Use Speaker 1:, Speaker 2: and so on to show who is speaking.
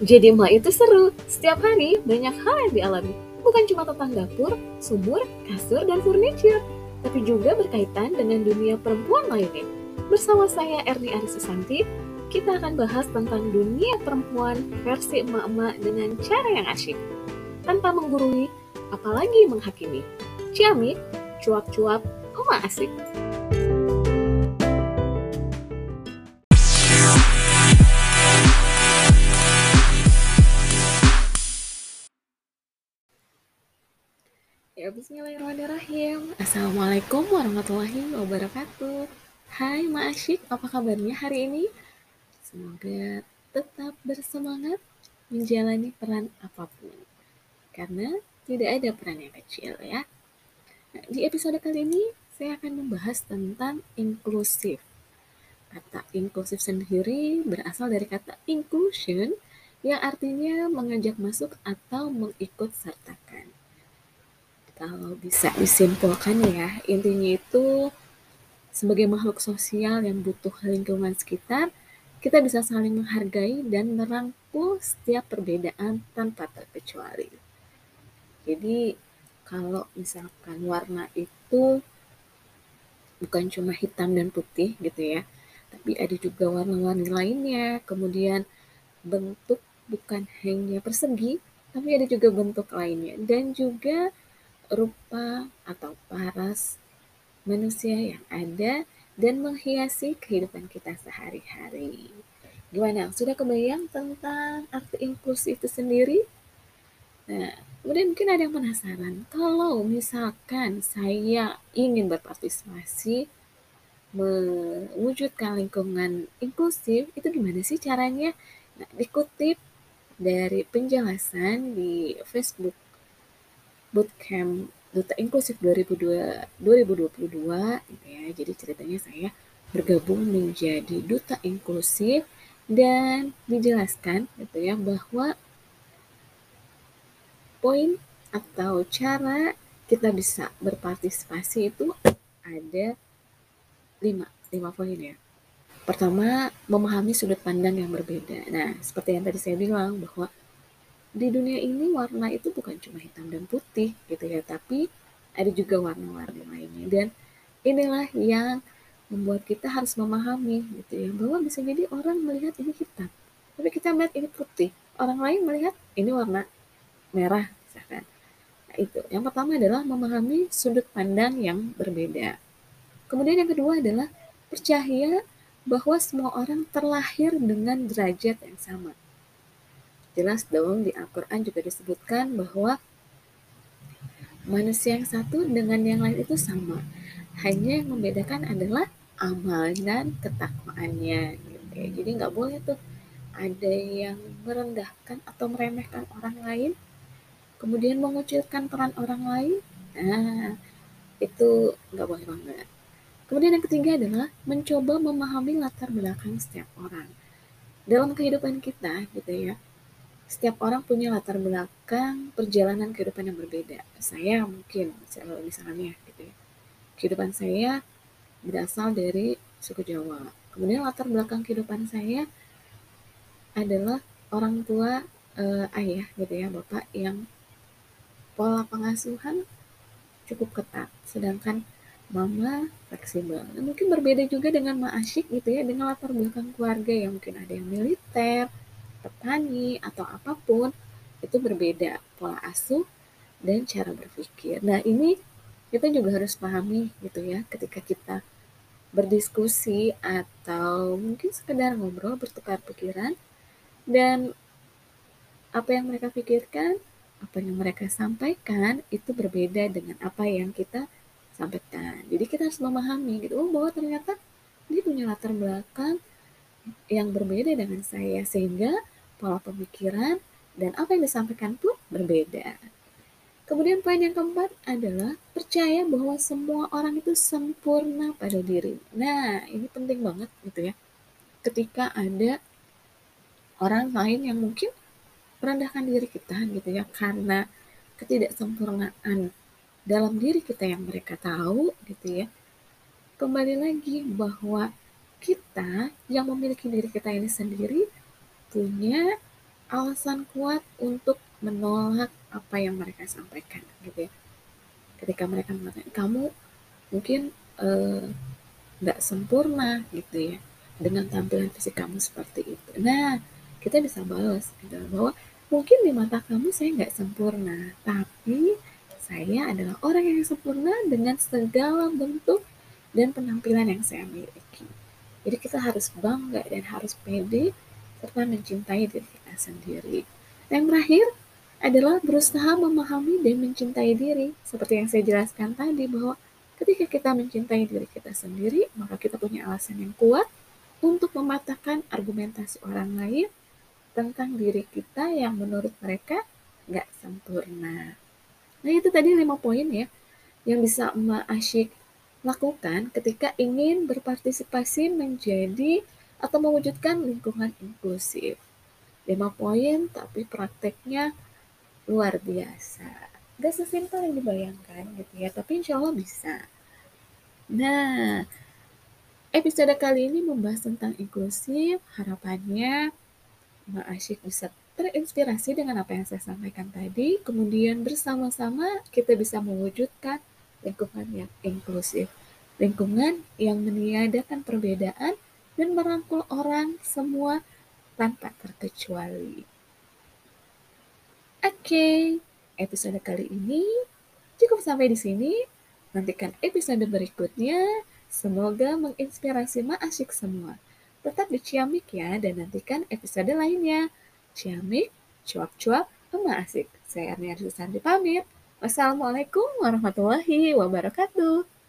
Speaker 1: Jadi emak itu seru. Setiap hari banyak hal yang dialami. Bukan cuma tentang dapur, sumur, kasur, dan furniture. Tapi juga berkaitan dengan dunia perempuan lainnya. Bersama saya Erni Arisusanti, kita akan bahas tentang dunia perempuan versi emak-emak dengan cara yang asyik. Tanpa menggurui, apalagi menghakimi. Ciamik, cuap-cuap, emak asik. Ya, bismillahirrahmanirrahim. Assalamualaikum warahmatullahi wabarakatuh. Hai Ma Asyik, apa kabarnya hari ini? Semoga tetap bersemangat menjalani peran apa pun. Karena tidak ada peran yang kecil ya. Nah, di episode kali ini saya akan membahas tentang inklusif. Kata inklusif sendiri berasal dari kata inclusion yang artinya mengajak masuk atau mengikut sertakan kalau bisa disimpulkan ya, intinya itu sebagai makhluk sosial yang butuh lingkungan sekitar, kita bisa saling menghargai dan merangkul setiap perbedaan tanpa terkecuali. Jadi kalau misalkan warna itu bukan cuma hitam dan putih gitu ya, tapi ada juga warna-warni lainnya, kemudian bentuk bukan hanya persegi, tapi ada juga bentuk lainnya, dan juga rupa atau paras manusia yang ada dan menghiasi kehidupan kita sehari-hari. Gimana? Sudah kebayang tentang arti inklusi itu sendiri? Nah, kemudian mungkin ada yang penasaran, kalau misalkan saya ingin berpartisipasi mewujudkan lingkungan inklusif, itu gimana sih caranya? Nah, dikutip dari penjelasan di Facebook bootcamp Duta Inklusif 2002, 2022 gitu ya. Jadi ceritanya saya bergabung menjadi duta inklusif dan dijelaskan gitu ya bahwa poin atau cara kita bisa berpartisipasi itu ada lima, lima poin ya. Pertama, memahami sudut pandang yang berbeda. Nah, seperti yang tadi saya bilang bahwa di dunia ini warna itu bukan cuma hitam dan putih gitu ya, tapi ada juga warna-warni lainnya. Dan inilah yang membuat kita harus memahami gitu ya, bahwa bisa jadi orang melihat ini hitam, tapi kita melihat ini putih. Orang lain melihat ini warna merah misalkan. Nah, itu. Yang pertama adalah memahami sudut pandang yang berbeda. Kemudian yang kedua adalah percaya bahwa semua orang terlahir dengan derajat yang sama jelas dong di Al-Quran juga disebutkan bahwa manusia yang satu dengan yang lain itu sama. Hanya yang membedakan adalah amal dan ketakwaannya. Gitu ya. Jadi nggak boleh tuh ada yang merendahkan atau meremehkan orang lain, kemudian mengucilkan peran orang lain. Nah, itu nggak boleh banget. Kemudian yang ketiga adalah mencoba memahami latar belakang setiap orang. Dalam kehidupan kita gitu ya, setiap orang punya latar belakang perjalanan kehidupan yang berbeda. Saya mungkin misalnya gitu ya. Kehidupan saya berasal dari suku Jawa. Kemudian latar belakang kehidupan saya adalah orang tua eh, ayah gitu ya, bapak yang pola pengasuhan cukup ketat. Sedangkan mama fleksibel. Nah, mungkin berbeda juga dengan Ma Asyik gitu ya, dengan latar belakang keluarga yang mungkin ada yang militer, petani atau apa pun itu berbeda pola asuh dan cara berpikir. Nah ini kita juga harus pahami gitu ya ketika kita berdiskusi atau mungkin sekedar ngobrol bertukar pikiran dan apa yang mereka pikirkan, apa yang mereka sampaikan itu berbeda dengan apa yang kita sampaikan. Jadi kita harus memahami gitu oh, bahwa ternyata dia punya latar belakang yang berbeda dengan saya sehingga pola pemikiran dan apa yang disampaikan pun berbeda. Kemudian poin yang keempat adalah percaya bahwa semua orang itu sempurna pada diri. Nah, ini penting banget gitu ya. Ketika ada orang lain yang mungkin merendahkan diri kita gitu ya karena ketidaksempurnaan dalam diri kita yang mereka tahu gitu ya. Kembali lagi bahwa kita yang memiliki diri kita ini sendiri punya alasan kuat untuk menolak apa yang mereka sampaikan gitu ya. Ketika mereka mengatakan kamu mungkin eh, nggak uh, sempurna gitu ya dengan tampilan fisik kamu seperti itu. Nah, kita bisa balas gitu bahwa mungkin di mata kamu saya nggak sempurna, tapi saya adalah orang yang sempurna dengan segala bentuk dan penampilan yang saya miliki. Jadi kita harus bangga dan harus pede serta mencintai diri kita sendiri. Yang terakhir adalah berusaha memahami dan mencintai diri. Seperti yang saya jelaskan tadi bahwa ketika kita mencintai diri kita sendiri, maka kita punya alasan yang kuat untuk mematahkan argumentasi orang lain tentang diri kita yang menurut mereka nggak sempurna. Nah itu tadi lima poin ya yang bisa Mbak Asyik lakukan ketika ingin berpartisipasi menjadi atau mewujudkan lingkungan inklusif. Lima poin tapi prakteknya luar biasa. Gak sesimpel yang dibayangkan gitu ya, tapi insya Allah bisa. Nah, episode kali ini membahas tentang inklusif. Harapannya Mbak Asyik bisa terinspirasi dengan apa yang saya sampaikan tadi, kemudian bersama-sama kita bisa mewujudkan lingkungan yang inklusif, lingkungan yang meniadakan perbedaan dan merangkul orang semua tanpa terkecuali. Oke, okay, episode kali ini cukup sampai di sini. Nantikan episode berikutnya. Semoga menginspirasi Ma'asyik semua. Tetap di Ciamik ya, dan nantikan episode lainnya. Ciamik, cuap-cuap, emak asik. Saya Ernia Susanti pamit. Wassalamualaikum warahmatullahi wabarakatuh.